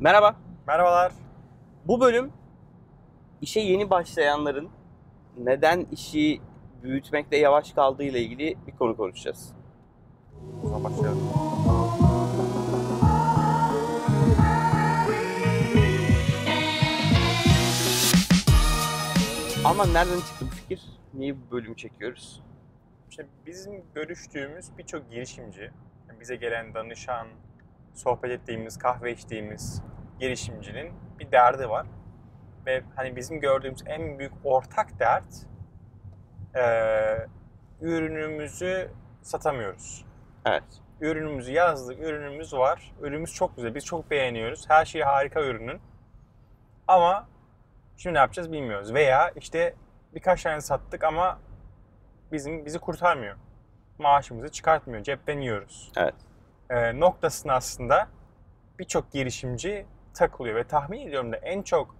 Merhaba. Merhabalar. Bu bölüm işe yeni başlayanların neden işi büyütmekte yavaş kaldığı ile ilgili bir konu konuşacağız. O zaman başlayalım. Ama nereden çıktı bu fikir? Niye bu bölümü çekiyoruz? İşte bizim görüştüğümüz birçok girişimci, bize gelen danışan, sohbet ettiğimiz, kahve içtiğimiz girişimcinin bir derdi var. Ve hani bizim gördüğümüz en büyük ortak dert eee, ürünümüzü satamıyoruz. Evet. Ürünümüzü yazdık, ürünümüz var. Ürünümüz çok güzel, biz çok beğeniyoruz. Her şey harika ürünün. Ama şimdi ne yapacağız bilmiyoruz. Veya işte birkaç tane sattık ama bizim bizi kurtarmıyor. Maaşımızı çıkartmıyor, cepten yiyoruz. Evet. Ee, noktasına aslında birçok girişimci takılıyor ve tahmin ediyorum da en çok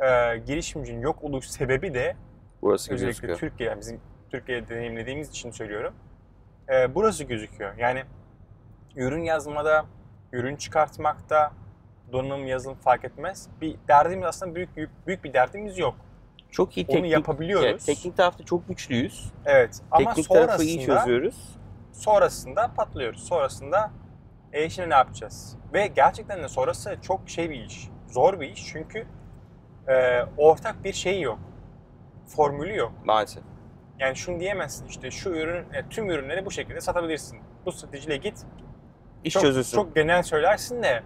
e, girişimcinin yok oluş sebebi de Burası özellikle. Türkiye, yani bizim Türkiye'de deneyimlediğimiz için söylüyorum. Ee, burası gözüküyor. Yani ürün yazmada, ürün çıkartmakta, donanım yazılım fark etmez. Bir derdimiz aslında büyük büyük bir derdimiz yok. Çok iyi Onu teknik, yapabiliyoruz. evet, teknik tarafta çok güçlüyüz. Evet. Ama teknik tarafı iyi sonrasında çözüyoruz. Sonrasında patlıyoruz. Sonrasında e şimdi ne yapacağız? Ve gerçekten de sonrası çok şey bir iş. Zor bir iş çünkü e, ortak bir şey yok. Formülü yok. Maalesef. Yani şunu diyemezsin işte şu ürün, e, tüm ürünleri bu şekilde satabilirsin. Bu stratejiyle git. İş çok, çözülsün. Çok genel söylersin de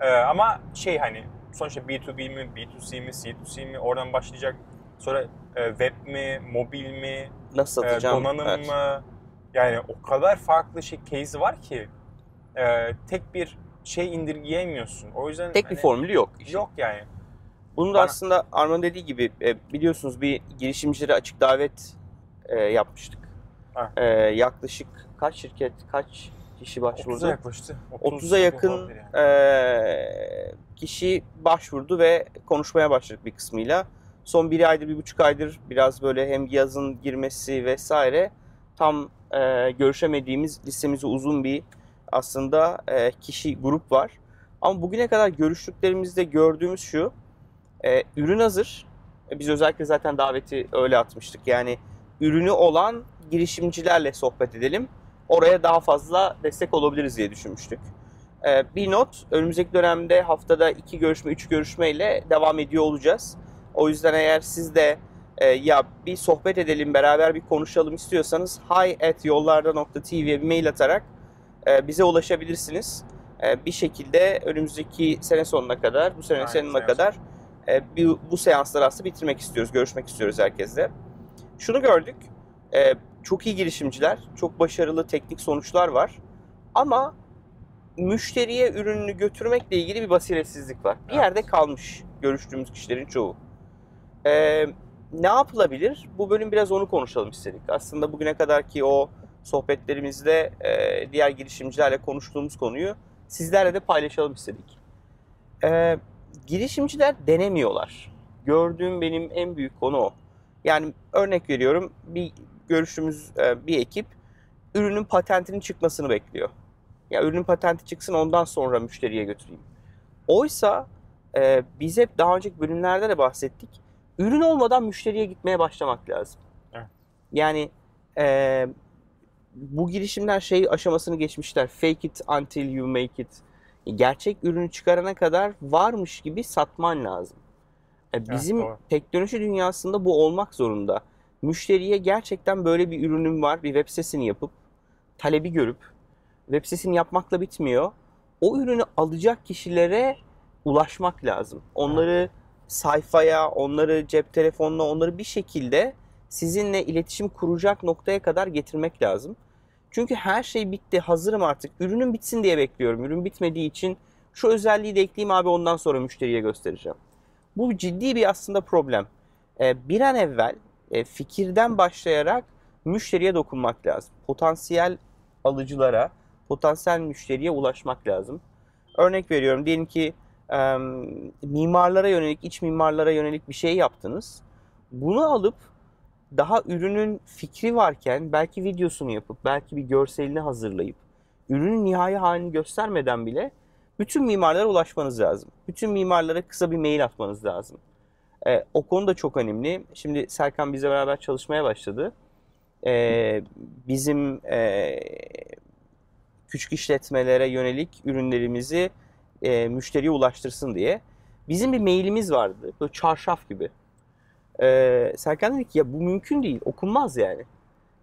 e, ama şey hani sonuçta B2B mi, B2C mi, C2C mi oradan başlayacak. Sonra e, web mi, mobil mi, Nasıl e, satacağım? donanım Evet. mı? Yani o kadar farklı şey case var ki e, tek bir şey indirgeyemiyorsun. O yüzden Tek bir hani formülü yok. işin. yok yani. Bunu da Bana- aslında Arman dediği gibi e, biliyorsunuz bir girişimcilere açık davet e, yapmıştık. Ha. E, yaklaşık kaç şirket, kaç kişi 30'a başvurdu? yaklaştı. 30'a yakın yani. e, kişi başvurdu ve konuşmaya başladık bir kısmıyla. Son bir aydır, bir buçuk aydır biraz böyle hem yazın girmesi vesaire tam e, görüşemediğimiz listemizi uzun bir aslında e, kişi grup var. Ama bugüne kadar görüştüklerimizde gördüğümüz şu, e, ürün hazır. E, Biz özellikle zaten daveti öyle atmıştık. Yani ürünü olan girişimcilerle sohbet edelim. Oraya daha fazla destek olabiliriz diye düşünmüştük. E, bir not, önümüzdeki dönemde haftada iki görüşme, üç görüşmeyle devam ediyor olacağız. O yüzden eğer siz de e, ya bir sohbet edelim, beraber bir konuşalım istiyorsanız hi at yollarda.tv'ye bir mail atarak e, bize ulaşabilirsiniz. E, bir şekilde önümüzdeki sene sonuna kadar, bu sene Aynen, sonuna sene kadar e, bu, bu seansları aslında bitirmek istiyoruz, görüşmek istiyoruz herkesle. Şunu gördük, e, çok iyi girişimciler, çok başarılı teknik sonuçlar var ama müşteriye ürününü götürmekle ilgili bir basiretsizlik var. Bir Evet. yerde kalmış görüştüğümüz kişilerin çoğu. E, ne yapılabilir? Bu bölüm biraz onu konuşalım istedik. Aslında bugüne kadarki o sohbetlerimizde e, diğer girişimcilerle konuştuğumuz konuyu sizlerle de paylaşalım istedik. E, girişimciler denemiyorlar. Gördüğüm benim en büyük konu o. Yani örnek veriyorum bir görüştüğümüz e, bir ekip ürünün patentinin çıkmasını bekliyor. Ya ürünün patenti çıksın ondan sonra müşteriye götüreyim. Oysa e, biz hep daha önceki bölümlerde de bahsettik. Ürün olmadan müşteriye gitmeye başlamak lazım. Evet. Yani e, bu girişimler şey aşamasını geçmişler. Fake it until you make it. Gerçek ürünü çıkarana kadar varmış gibi satman lazım. E, bizim doğru. teknoloji dünyasında bu olmak zorunda. Müşteriye gerçekten böyle bir ürünüm var, bir web sitesini yapıp talebi görüp web sitesini yapmakla bitmiyor. O ürünü alacak kişilere ulaşmak lazım. Onları sayfaya, onları cep telefonuna, onları bir şekilde sizinle iletişim kuracak noktaya kadar getirmek lazım. Çünkü her şey bitti, hazırım artık. Ürünün bitsin diye bekliyorum. Ürün bitmediği için şu özelliği de ekleyeyim abi ondan sonra müşteriye göstereceğim. Bu ciddi bir aslında problem. Ee, bir an evvel e, fikirden başlayarak müşteriye dokunmak lazım. Potansiyel alıcılara, potansiyel müşteriye ulaşmak lazım. Örnek veriyorum diyelim ki e, mimarlara yönelik, iç mimarlara yönelik bir şey yaptınız. Bunu alıp daha ürünün fikri varken belki videosunu yapıp, belki bir görselini hazırlayıp, ürünün nihai halini göstermeden bile bütün mimarlara ulaşmanız lazım. Bütün mimarlara kısa bir mail atmanız lazım. E, o konu da çok önemli. Şimdi Serkan bizle beraber çalışmaya başladı. E, bizim e, küçük işletmelere yönelik ürünlerimizi e, müşteriye ulaştırsın diye. Bizim bir mailimiz vardı. Böyle çarşaf gibi. E, Serkan dedi ki ya bu mümkün değil. Okunmaz yani.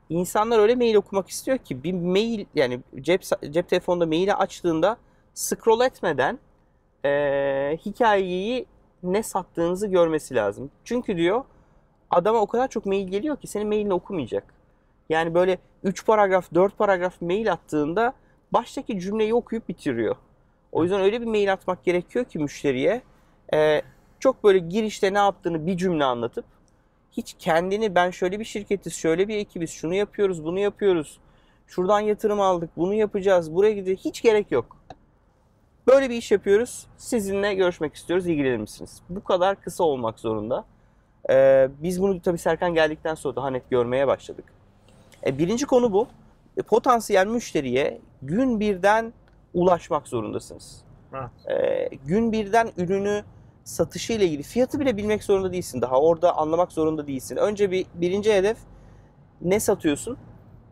İnsanlar öyle mail okumak istiyor ki bir mail yani cep cep telefonunda maili açtığında scroll etmeden e, hikayeyi ne sattığınızı görmesi lazım. Çünkü diyor adama o kadar çok mail geliyor ki senin mailini okumayacak. Yani böyle 3 paragraf 4 paragraf mail attığında baştaki cümleyi okuyup bitiriyor. O yüzden öyle bir mail atmak gerekiyor ki müşteriye e, çok böyle girişte ne yaptığını bir cümle anlatıp hiç kendini ben şöyle bir şirketiz, şöyle bir ekibiz, şunu yapıyoruz, bunu yapıyoruz. Şuradan yatırım aldık, bunu yapacağız, buraya gideceğiz. Hiç gerek yok. Böyle bir iş yapıyoruz. Sizinle görüşmek istiyoruz. ilgilenir misiniz? Bu kadar kısa olmak zorunda. Ee, biz bunu tabii Serkan geldikten sonra daha net görmeye başladık. E, birinci konu bu. E, potansiyel müşteriye gün birden ulaşmak zorundasınız. Evet. E, gün birden ürünü satışı ile ilgili fiyatı bile bilmek zorunda değilsin daha. Orada anlamak zorunda değilsin. Önce bir birinci hedef ne satıyorsun?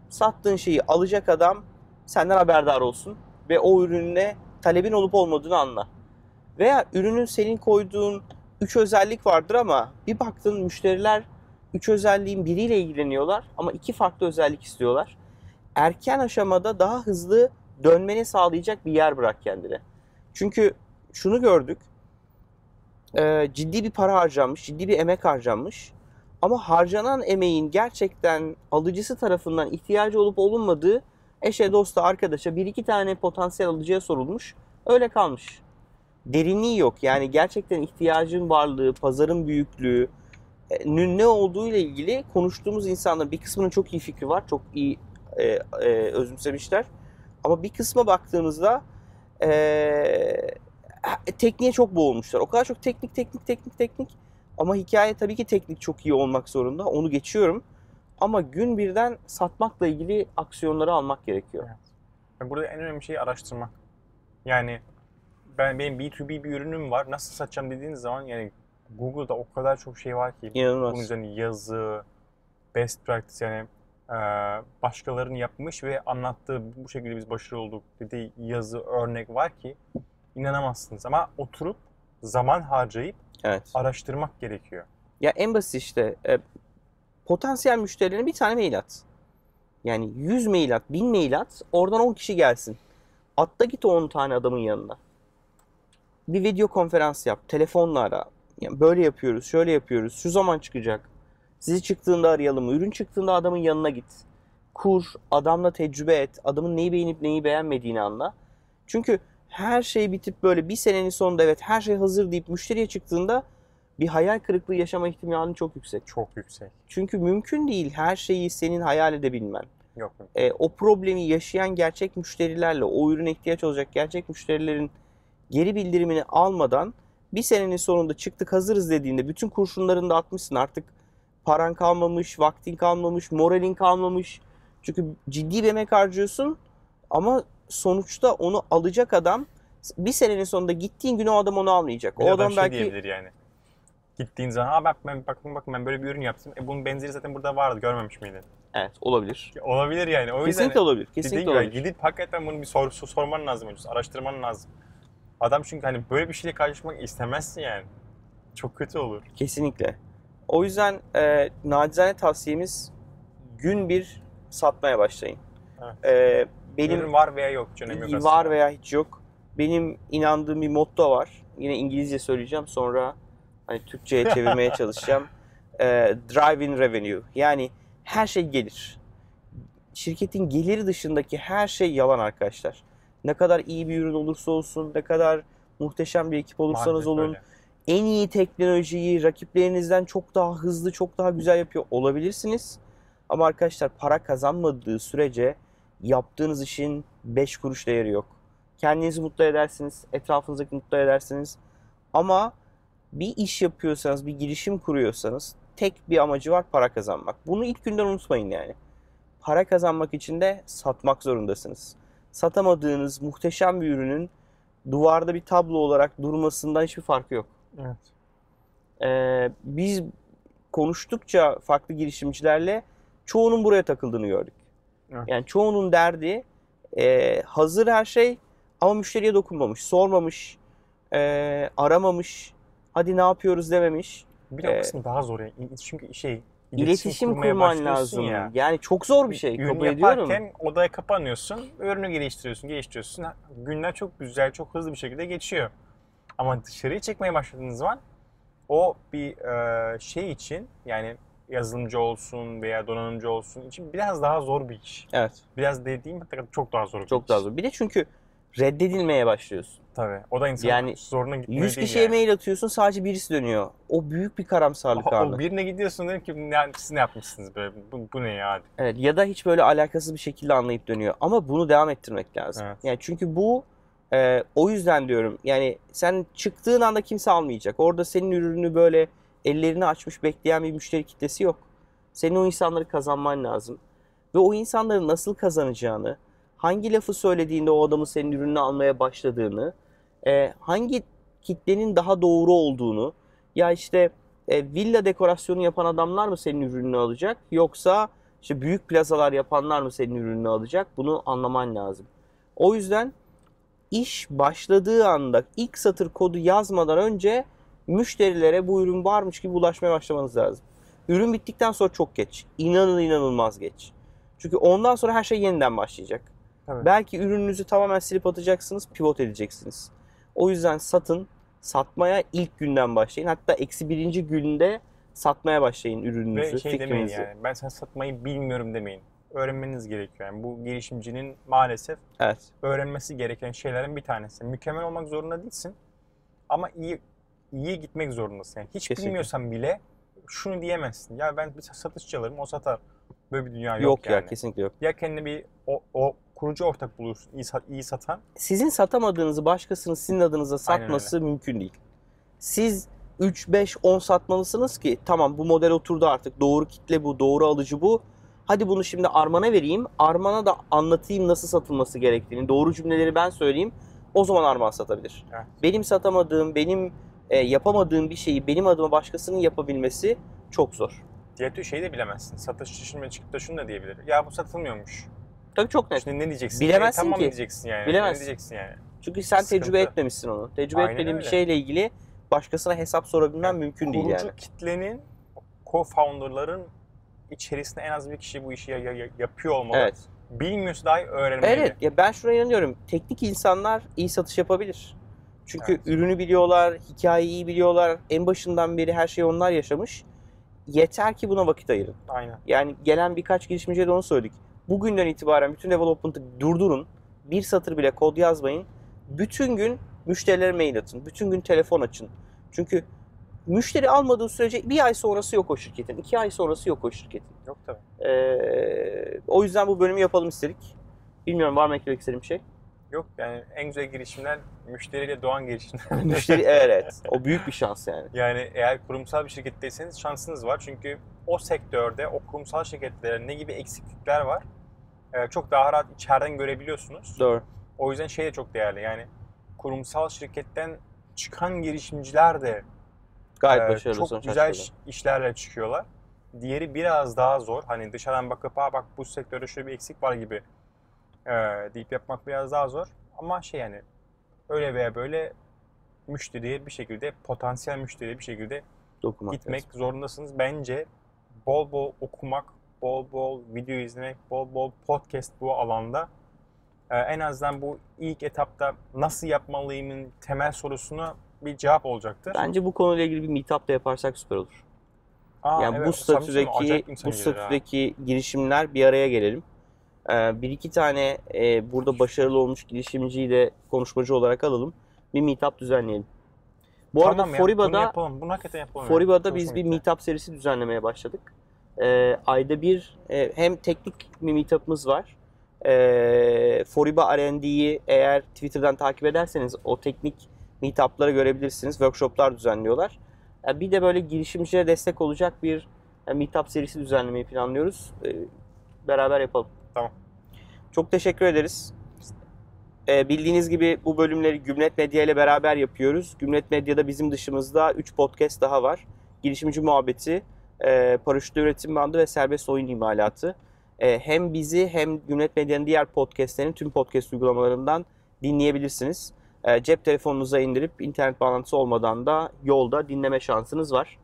Sattığın şeyi alacak adam senden haberdar olsun ve o ürününe talebin olup olmadığını anla. Veya ürünün senin koyduğun 3 özellik vardır ama bir baktın müşteriler 3 özelliğin biriyle ilgileniyorlar ama iki farklı özellik istiyorlar. Erken aşamada daha hızlı dönmeni sağlayacak bir yer bırak kendine. Çünkü şunu gördük. e, ciddi bir para harcanmış, ciddi bir emek harcanmış. Ama harcanan emeğin gerçekten alıcısı tarafından ihtiyacı olup olunmadığı eşe, dosta, arkadaşa bir iki tane potansiyel alıcıya sorulmuş. Öyle kalmış. Derinliği yok. Yani gerçekten ihtiyacın varlığı, pazarın büyüklüğü, e, ne olduğu ile ilgili konuştuğumuz insanların bir kısmının çok iyi fikri var. Çok iyi e, e, özümsemişler. Ama bir kısma baktığımızda e, tekniğe çok boğulmuşlar. O kadar çok teknik teknik teknik teknik. Ama hikaye tabii ki teknik çok iyi olmak zorunda. Onu geçiyorum. Ama gün birden satmakla ilgili aksiyonları almak gerekiyor. Ve burada en önemli şey araştırmak. Yani ben benim B2B bir ürünüm var. Nasıl satacağım dediğiniz zaman yani Google'da o kadar çok şey var ki. İnanılmaz. Bunun üzerine yazı, best practice yani başkalarının yapmış ve anlattığı bu şekilde biz başarılı olduk dediği yazı, örnek var ki inanamazsınız. Ama oturup zaman harcayıp Evet. araştırmak gerekiyor. Ya en basit işte e, potansiyel müşterilerine bir tane mail at. Yani 100 mail at, 1000 mail at. Oradan 10 kişi gelsin. Atla git o 10 tane adamın yanına. Bir video konferans yap. Telefonla ara. Yani böyle yapıyoruz, şöyle yapıyoruz. Şu zaman çıkacak. Sizi çıktığında arayalım. Ürün çıktığında adamın yanına git. Kur, adamla tecrübe et. Adamın neyi beğenip neyi beğenmediğini anla. Çünkü her şey bitip böyle bir senenin sonunda evet her şey hazır deyip müşteriye çıktığında bir hayal kırıklığı yaşama ihtimalin çok yüksek. Çok yüksek. Çünkü mümkün değil her şeyi senin hayal edebilmen. Yok yok. E, o problemi yaşayan gerçek müşterilerle, o ürüne ihtiyaç olacak gerçek müşterilerin geri bildirimini almadan bir senenin sonunda çıktık hazırız dediğinde bütün kurşunlarını da atmışsın artık paran kalmamış, vaktin kalmamış, moralin kalmamış. Çünkü ciddi bir emek harcıyorsun ama sonuçta onu alacak adam bir senenin sonunda gittiğin gün o adam onu almayacak. Bir o adam adam şey belki diyebilir yani. Gittiğin zaman ha bak ben bakın bakın ben böyle bir ürün yaptım. E bunun benzeri zaten burada vardı görmemiş miydin? evet olabilir. Olabilir yani. O yüzden Kesinlikle olabilir. dediğin Kesinlikle gibi olabilir. gidip hakikaten bunu bir sor- sorman lazım önce. Araştırman lazım. Adam çünkü hani böyle bir şeyle karşılaşmak istemezsin yani. Çok kötü olur. Kesinlikle. O yüzden e, nacizane tavsiyemiz gün bir satmaya başlayın. Evet. E, benim Ürün var veya yok. Hiç önemi yok aslında. var veya hiç yok. Benim inandığım bir motto var. Yine İngilizce söyleyeceğim sonra hani Türkçe'ye çevirmeye çalışacağım. E, drive in revenue. Yani her şey gelir. Şirketin geliri dışındaki her şey yalan arkadaşlar. Ne kadar iyi bir ürün olursa olsun, ne kadar muhteşem bir ekip olursanız Maalesef olun, öyle. En iyi teknolojiyi rakiplerinizden çok daha hızlı, çok daha güzel yapıyor olabilirsiniz. Ama arkadaşlar para kazanmadığı sürece yaptığınız işin 5 kuruş değeri yok. Kendinizi mutlu edersiniz, etrafınızdaki mutlu edersiniz. Ama bir iş yapıyorsanız, bir girişim kuruyorsanız tek bir amacı var para kazanmak. Bunu ilk günden unutmayın yani. Para kazanmak için de satmak zorundasınız. Satamadığınız muhteşem bir ürünün duvarda bir tablo olarak durmasından hiçbir farkı yok. Evet. Ee, biz konuştukça farklı girişimcilerle çoğunun buraya takıldığını gördük. Evet. Yani çoğunun derdi e, hazır her şey ama müşteriye dokunmamış, sormamış, e, aramamış, hadi ne yapıyoruz dememiş. Bir de o Ee, kısmı daha zor yani. Çünkü şey İletişim, kurmaya kurman lazım. ya. Yani çok zor bir şey. Ürün kabul ediyorum. yaparken odaya kapanıyorsun, ürünü geliştiriyorsun, geliştiriyorsun. Günler çok güzel, çok hızlı bir şekilde geçiyor. Ama dışarıya çekmeye başladığınız zaman o bir e, şey için yani yazılımcı olsun veya donanımcı olsun için biraz daha zor bir iş. Evet. Biraz dediğim çok daha zor bir Çok iş. daha zor. Bir de çünkü reddedilmeye başlıyorsun. Tabii. O da insanın Yani zoruna gitmiyor 100 değil kişiye yani. mail atıyorsun sadece birisi dönüyor. O büyük bir karamsarlık O, anı. o birine gidiyorsun dedim ki yani siz ne yapmışsınız böyle bu, bu ne ya? Evet ya da hiç böyle alakasız bir şekilde anlayıp dönüyor. Ama bunu devam ettirmek lazım. Evet. Yani çünkü bu e, o yüzden diyorum yani sen çıktığın anda kimse almayacak. Orada senin ürününü böyle ellerini açmış bekleyen bir müşteri kitlesi yok. Senin o insanları kazanman lazım. Ve o insanları nasıl kazanacağını, hangi lafı söylediğinde o adamın senin ürününü almaya başladığını, e, hangi kitlenin daha doğru olduğunu, ya işte e, villa dekorasyonu yapan adamlar mı senin ürününü alacak yoksa işte büyük plazalar yapanlar mı senin ürününü alacak? Bunu anlaman lazım. O yüzden iş başladığı anda ilk satır kodu yazmadan önce müşterilere bu ürün varmış gibi ulaşmaya başlamanız lazım. Ürün bittikten sonra çok geç. İnanın inanılmaz geç. Çünkü ondan sonra her şey yeniden başlayacak. Tabii. Belki ürününüzü tamamen silip atacaksınız, pivot edeceksiniz. O yüzden satın, satmaya ilk günden başlayın. Hatta eksi birinci günde satmaya başlayın ürününüzü, Ve şey demeyin fikrinizi. yani ben sen satmayı bilmiyorum demeyin. Öğrenmeniz gerekiyor. Yani bu girişimcinin maalesef Evet. öğrenmesi gereken şeylerin bir tanesi. Mükemmel olmak zorunda değilsin. Ama iyi iyi gitmek zorundasın. Yani hiç Kesinlikle. bilmiyorsan bile şunu diyemezsin. Ya ben bir satışçı alırım o satar. Böyle bir dünya yok, Yok, ya yani. kesinlikle yok. Ya kendine bir o, o kurucu ortak bulursun iyi, iyi satan. Sizin satamadığınızı başkasının sizin adınıza satması mümkün değil. Siz 3, 5, 10 satmalısınız ki tamam bu model oturdu artık. Doğru kitle bu, doğru alıcı bu. Hadi bunu şimdi Arman'a vereyim. Arman'a da anlatayım nasıl satılması gerektiğini. Doğru cümleleri ben söyleyeyim. O zaman Arman satabilir. Evet. Benim satamadığım, benim e, yapamadığım bir şeyi benim adıma başkasının yapabilmesi çok zor. Diğer şeyi de bilemezsin. Satışçı şimdi çıkıp da şunu da diyebilir. Ya bu satılmıyormuş. Tabii çok net. Şimdi ne diyeceksin? Bilemezsin E, tamam ki. diyeceksin yani. Bilemezsin. Ne diyeceksin yani? Çünkü sen Sıkıntı. tecrübe etmemişsin onu. Tecrübe Aynen etmediğin bir öyle. şeyle ilgili başkasına hesap sorabilmen Yani mümkün değil Kurucu yani. kitlenin co-founder'ların içerisinde en az bir kişi bu işi ya- ya- yapıyor olmalı. Evet. Bilmiyorsa dahi öğrenmeli. Evet ya ben şuna inanıyorum. Teknik insanlar iyi satış yapabilir. Çünkü Evet. ürünü biliyorlar, hikayeyi iyi biliyorlar. En başından beri her şeyi onlar yaşamış. Yeter ki buna vakit ayırın. Aynen. Yani gelen birkaç girişimciye de onu söyledik. Bugünden itibaren bütün development'ı durdurun. Bir satır bile kod yazmayın. Bütün gün müşterilere mail atın. Bütün gün telefon açın. Çünkü müşteri almadığı sürece bir ay sonrası yok o şirketin. iki ay sonrası yok o şirketin. Yok tabii. Ee, o yüzden bu bölümü yapalım istedik. Bilmiyorum var mı eklemek istediğim bir şey? Yok yani en güzel girişimler müşteriyle doğan girişimler. Müşteri evet. O büyük bir şans yani. Yani eğer kurumsal bir şirketteyseniz şansınız var. Çünkü o sektörde o kurumsal şirketlere ne gibi eksiklikler var e, çok daha rahat içeriden görebiliyorsunuz. Doğru. O yüzden şey de çok değerli. Yani kurumsal şirketten çıkan girişimciler de Gayet Ee, başarılı çok güzel işlerle çıkıyorlar. Diğeri biraz daha zor. Hani dışarıdan bakıp ha bak bu sektörde şöyle bir eksik var gibi e, deyip yapmak biraz daha zor. Ama şey yani öyle veya böyle müşteriye bir şekilde potansiyel müşteriye bir şekilde Dokunmak gitmek lazım. zorundasınız. Bence bol bol okumak, bol bol video izlemek, bol bol podcast bu alanda e, en azından bu ilk etapta nasıl yapmalıyımın temel sorusuna bir cevap olacaktır. Bence bu konuyla ilgili bir meetup da yaparsak süper olur. Aa, yani evet, bu statüdeki bu gelir ha. statüdeki girişimler bir araya gelelim. Ee, bir iki tane e, burada başarılı olmuş girişimciyi de konuşmacı olarak alalım. Bir meetup düzenleyelim. Bu Tamam arada ya, bunu Foriba'da yapalım. Bunu hakikaten yapalım. ya. Foriba'da biz bir meetup serisi düzenlemeye başladık. Ee, ayda bir e, hem teknik bir meetup'ımız var. Ee, Foriba R&D'yi eğer Twitter'dan takip ederseniz o teknik meetup'ları görebilirsiniz. Workshop'lar düzenliyorlar. Bir de böyle girişimcilere destek olacak bir e, meetup serisi düzenlemeyi planlıyoruz. Ee, beraber yapalım. Tamam. Çok teşekkür ederiz. Ee, bildiğiniz gibi bu bölümleri Gümlet Medya ile beraber yapıyoruz. Gümlet Medya'da bizim dışımızda 3 podcast daha var. Girişimci Muhabbeti, e, Paraşütlü Üretim Bandı ve Serbest Oyun İmalatı. E, hem bizi hem Gümlet Medya'nın diğer podcastlerini tüm podcast uygulamalarından dinleyebilirsiniz. E, cep telefonunuza indirip internet bağlantısı olmadan da yolda dinleme şansınız var.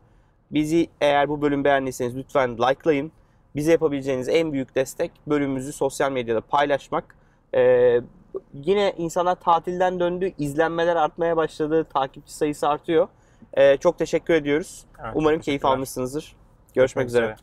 Bizi eğer bu bölüm beğendiyseniz lütfen likelayın. Bize yapabileceğiniz en büyük destek bölümümüzü sosyal medyada paylaşmak. Ee, yine insanlar tatilden döndü, izlenmeler artmaya başladı, takipçi sayısı artıyor. Ee, çok teşekkür ediyoruz. Evet, Umarım keyif almışsınızdır. Görüşmek üzere.